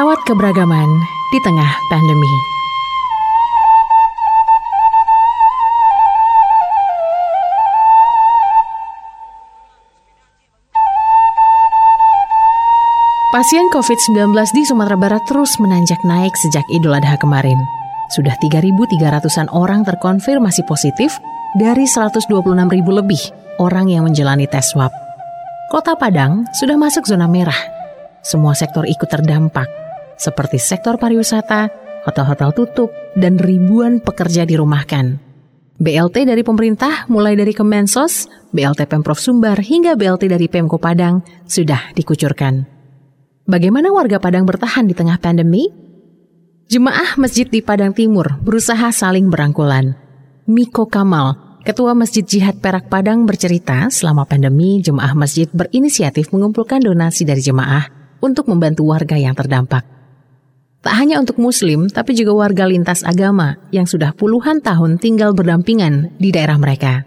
Merawat keberagaman di tengah pandemi. Pasien COVID-19 di Sumatera Barat terus menanjak naik sejak Idul Adha kemarin. Sudah 3.300-an orang terkonfirmasi positif dari 126.000 lebih orang yang menjalani tes swab. Kota Padang sudah masuk zona merah. Semua sektor ikut terdampak, seperti sektor pariwisata, hotel-hotel tutup, dan ribuan pekerja dirumahkan. BLT dari pemerintah mulai dari Kemensos, BLT Pemprov Sumbar hingga BLT dari Pemko Padang sudah dikucurkan. Bagaimana warga Padang bertahan di tengah pandemi? Jemaah masjid di Padang Timur berusaha saling berangkulan. Miko Kamal, Ketua Masjid Jihad Perak Padang bercerita selama pandemi jemaah masjid berinisiatif mengumpulkan donasi dari jemaah untuk membantu warga yang terdampak. Tak hanya untuk muslim, tapi juga warga lintas agama yang sudah puluhan tahun tinggal berdampingan di daerah mereka.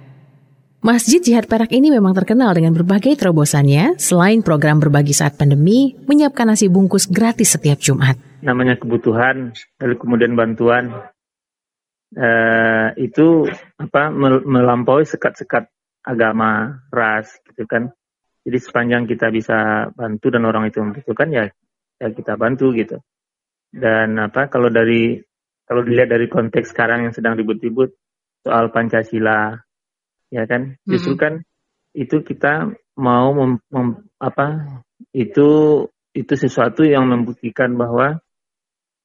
Masjid Jihad Perak ini memang terkenal dengan berbagai terobosannya, selain program berbagi saat pandemi, menyiapkan nasi bungkus gratis setiap Jumat. Namanya kebutuhan, lalu kemudian bantuan, uh, itu apa melampaui sekat-sekat agama, ras, gitu kan. Jadi sepanjang kita bisa bantu dan orang itu membutuhkan ya, ya kita bantu gitu. Dan apa kalau dari kalau dilihat dari konteks sekarang yang sedang ribut-ribut soal Pancasila, ya kan? Justru kan itu kita mau mem, mem, apa itu itu sesuatu yang membuktikan bahwa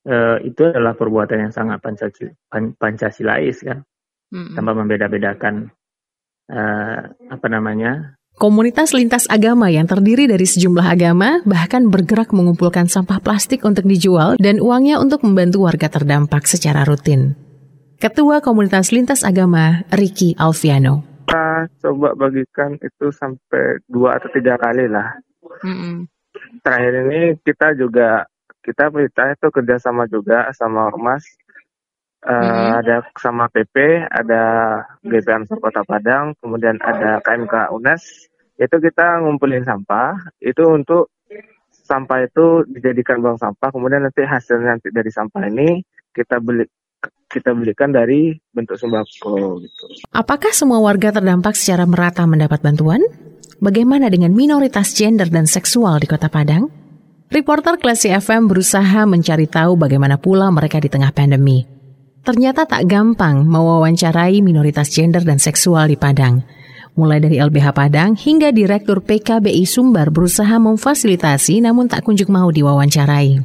uh, itu adalah perbuatan yang sangat pancasila, pan, pancasilais kan? Hmm. tanpa membeda-bedakan uh, apa namanya Komunitas lintas agama yang terdiri dari sejumlah agama bahkan bergerak mengumpulkan sampah plastik untuk dijual dan uangnya untuk membantu warga terdampak secara rutin. Ketua Komunitas Lintas Agama, Ricky Alfiano kita coba bagikan itu sampai dua atau tiga kali lah. Mm-hmm. Terakhir ini kita juga kita kita itu kerjasama juga sama ormas. Uh, mm-hmm. Ada sama PP, ada GP Ansor Kota Padang, kemudian ada KMK UNES. Itu kita ngumpulin sampah, itu untuk sampah itu dijadikan bank sampah, kemudian nanti hasilnya nanti dari sampah ini kita beli kita belikan dari bentuk sembako gitu. Apakah semua warga terdampak secara merata mendapat bantuan? Bagaimana dengan minoritas gender dan seksual di Kota Padang? Reporter Klasi FM berusaha mencari tahu bagaimana pula mereka di tengah pandemi. Ternyata tak gampang mewawancarai minoritas gender dan seksual di Padang. Mulai dari LBH Padang hingga Direktur PKBI Sumbar berusaha memfasilitasi namun tak kunjung mau diwawancarai.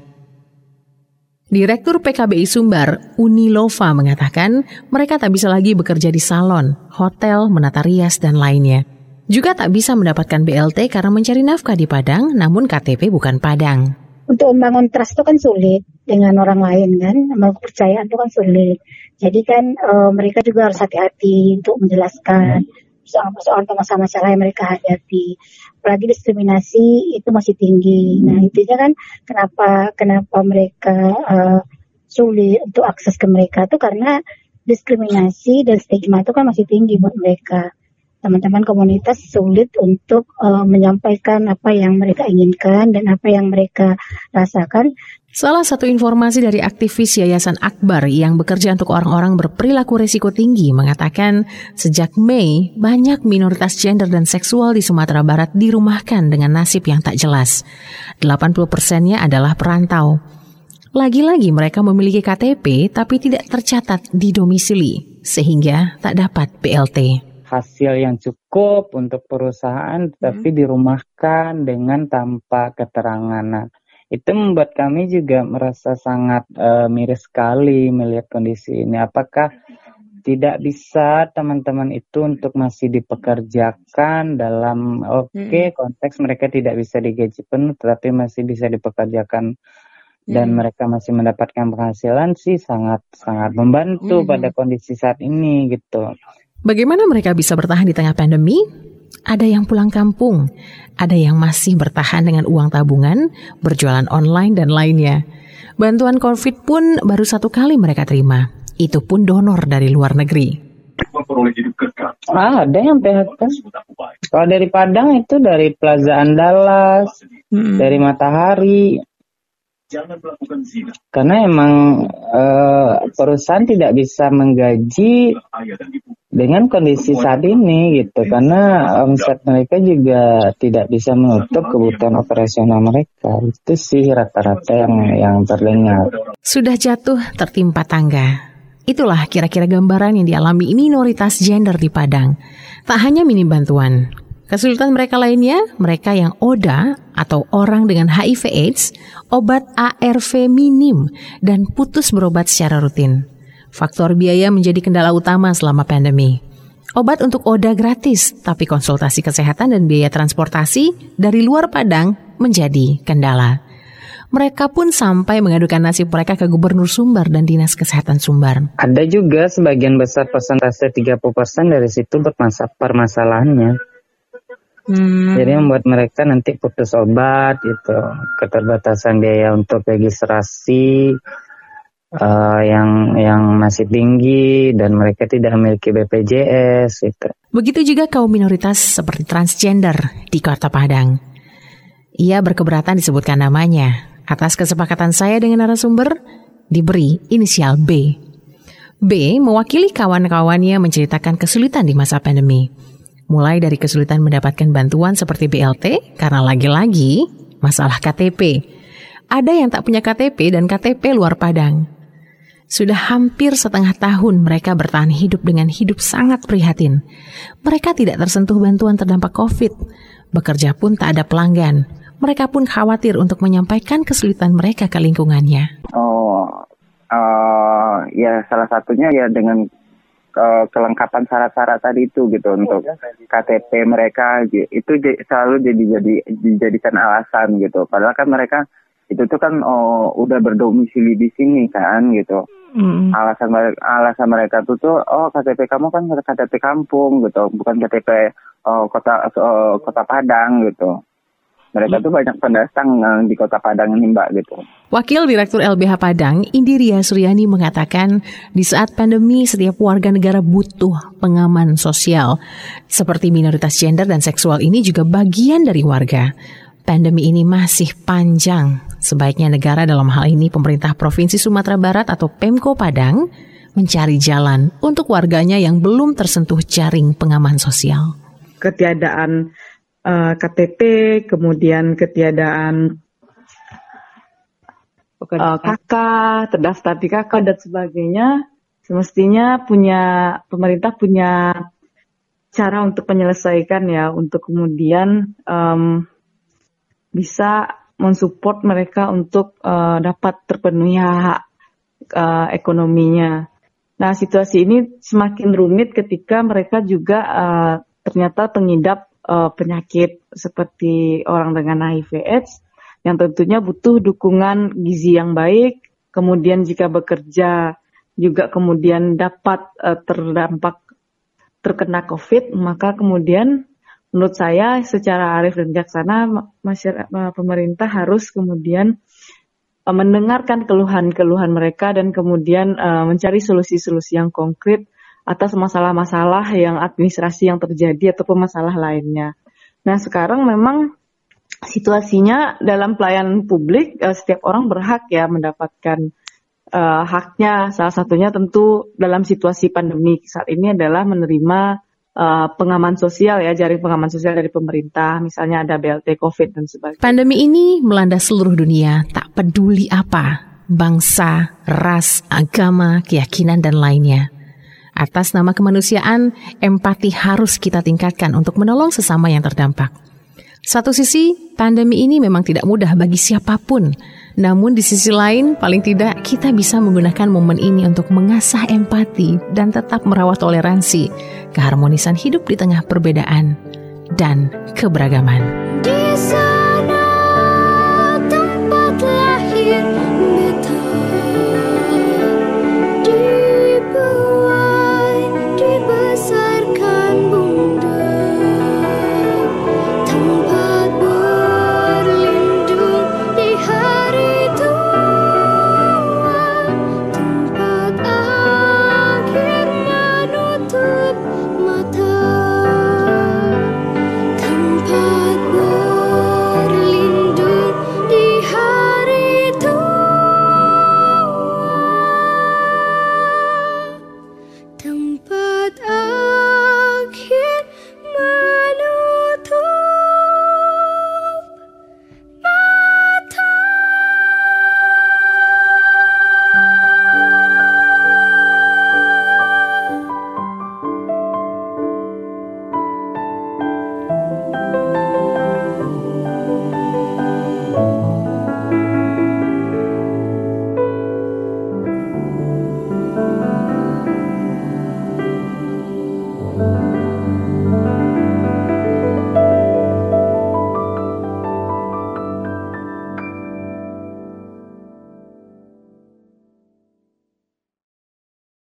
Direktur PKBI Sumbar, Unilova mengatakan mereka tak bisa lagi bekerja di salon, hotel, menata rias, dan lainnya. Juga tak bisa mendapatkan BLT karena mencari nafkah di Padang, namun KTP bukan Padang. Untuk membangun trust itu kan sulit dengan orang lain kan, membangun kepercayaan itu kan sulit. Jadi kan e, mereka juga harus hati-hati untuk menjelaskan soal-soal masalah-masalah yang mereka hadapi. Apalagi diskriminasi itu masih tinggi. Nah intinya kan kenapa kenapa mereka uh, sulit untuk akses ke mereka itu karena diskriminasi dan stigma itu kan masih tinggi buat mereka teman-teman komunitas sulit untuk uh, menyampaikan apa yang mereka inginkan dan apa yang mereka rasakan. Salah satu informasi dari aktivis Yayasan Akbar yang bekerja untuk orang-orang berperilaku resiko tinggi mengatakan sejak Mei banyak minoritas gender dan seksual di Sumatera Barat dirumahkan dengan nasib yang tak jelas. 80 persennya adalah perantau. Lagi-lagi mereka memiliki KTP tapi tidak tercatat di domisili sehingga tak dapat BLT hasil yang cukup untuk perusahaan tetapi hmm. dirumahkan dengan tanpa keterangan. Itu membuat kami juga merasa sangat uh, miris sekali melihat kondisi ini. Apakah tidak bisa teman-teman itu untuk masih dipekerjakan dalam oke okay, hmm. konteks mereka tidak bisa digaji penuh tetapi masih bisa dipekerjakan dan hmm. mereka masih mendapatkan penghasilan sih sangat sangat membantu hmm. pada kondisi saat ini gitu. Bagaimana mereka bisa bertahan di tengah pandemi? Ada yang pulang kampung, ada yang masih bertahan dengan uang tabungan, berjualan online, dan lainnya. Bantuan COVID pun baru satu kali mereka terima. Itu pun donor dari luar negeri. Ah, ada yang PHK. Kalau dari Padang itu dari Plaza Andalas, hmm. dari Matahari, Karena emang uh, perusahaan tidak bisa menggaji dengan kondisi saat ini gitu. karena omset mereka juga tidak bisa menutup kebutuhan operasional mereka. Itu sih rata-rata yang yang terdengar. Sudah jatuh tertimpa tangga. Itulah kira-kira gambaran yang dialami minoritas gender di Padang. Tak hanya minim bantuan. Kesulitan mereka lainnya, mereka yang ODA atau orang dengan HIV AIDS, obat ARV minim, dan putus berobat secara rutin. Faktor biaya menjadi kendala utama selama pandemi. Obat untuk ODA gratis, tapi konsultasi kesehatan dan biaya transportasi dari luar Padang menjadi kendala. Mereka pun sampai mengadukan nasib mereka ke Gubernur Sumbar dan Dinas Kesehatan Sumbar. Ada juga sebagian besar persentase 30% dari situ bermasalah permasalahannya. Hmm. Jadi membuat mereka nanti putus obat gitu, keterbatasan biaya untuk registrasi, uh, yang yang masih tinggi dan mereka tidak memiliki BPJS itu. Begitu juga kaum minoritas seperti transgender di Kota Padang. Ia berkeberatan disebutkan namanya. Atas kesepakatan saya dengan narasumber, diberi inisial B. B mewakili kawan-kawannya menceritakan kesulitan di masa pandemi. Mulai dari kesulitan mendapatkan bantuan seperti BLT karena lagi-lagi masalah KTP. Ada yang tak punya KTP dan KTP luar Padang. Sudah hampir setengah tahun mereka bertahan hidup dengan hidup sangat prihatin. Mereka tidak tersentuh bantuan terdampak COVID. Bekerja pun tak ada pelanggan. Mereka pun khawatir untuk menyampaikan kesulitan mereka ke lingkungannya. Oh, uh, ya salah satunya ya dengan uh, kelengkapan syarat-syarat tadi itu gitu untuk KTP mereka itu selalu jadi jadi dijadikan alasan gitu. Padahal kan mereka itu tuh kan oh, udah berdomisili di sini kan gitu. Mm. Alasan mereka alasan mereka tuh tuh oh KTP kamu kan KTP kampung gitu, bukan KTP oh, kota oh, kota Padang gitu. Mereka mm. tuh banyak pendatang eh, di kota Padang ini mbak gitu. Wakil Direktur LBH Padang, Indiria Suryani mengatakan di saat pandemi setiap warga negara butuh pengaman sosial. Seperti minoritas gender dan seksual ini juga bagian dari warga pandemi ini masih panjang. Sebaiknya negara dalam hal ini pemerintah Provinsi Sumatera Barat atau Pemko Padang mencari jalan untuk warganya yang belum tersentuh jaring pengaman sosial. Ketiadaan uh, eh, KTP, kemudian ketiadaan uh, eh, KK, terdaftar di KK dan sebagainya, semestinya punya pemerintah punya cara untuk menyelesaikan ya, untuk kemudian um, bisa mensupport mereka untuk uh, dapat terpenuhi hak uh, ekonominya. Nah, situasi ini semakin rumit ketika mereka juga uh, ternyata pengidap uh, penyakit seperti orang dengan HIV/AIDS yang tentunya butuh dukungan gizi yang baik. Kemudian jika bekerja juga kemudian dapat uh, terdampak terkena COVID, maka kemudian menurut saya secara arif dan bijaksana masyarakat pemerintah harus kemudian uh, mendengarkan keluhan-keluhan mereka dan kemudian uh, mencari solusi-solusi yang konkret atas masalah-masalah yang administrasi yang terjadi ataupun masalah lainnya. Nah sekarang memang situasinya dalam pelayanan publik uh, setiap orang berhak ya mendapatkan haknya. Salah satunya tentu dalam situasi pandemi saat ini adalah menerima uh, pengaman sosial ya, jaring pengaman sosial dari pemerintah, misalnya ada BLT COVID dan sebagainya. Pandemi ini melanda seluruh dunia, tak peduli apa, bangsa, ras, agama, keyakinan, dan lainnya. Atas nama kemanusiaan, empati harus kita tingkatkan untuk menolong sesama yang terdampak. Satu sisi, pandemi ini memang tidak mudah bagi siapa pun. Namun di sisi lain, paling tidak kita bisa menggunakan momen ini untuk mengasah empati dan tetap merawat toleransi, keharmonisan hidup di tengah perbedaan dan keberagaman.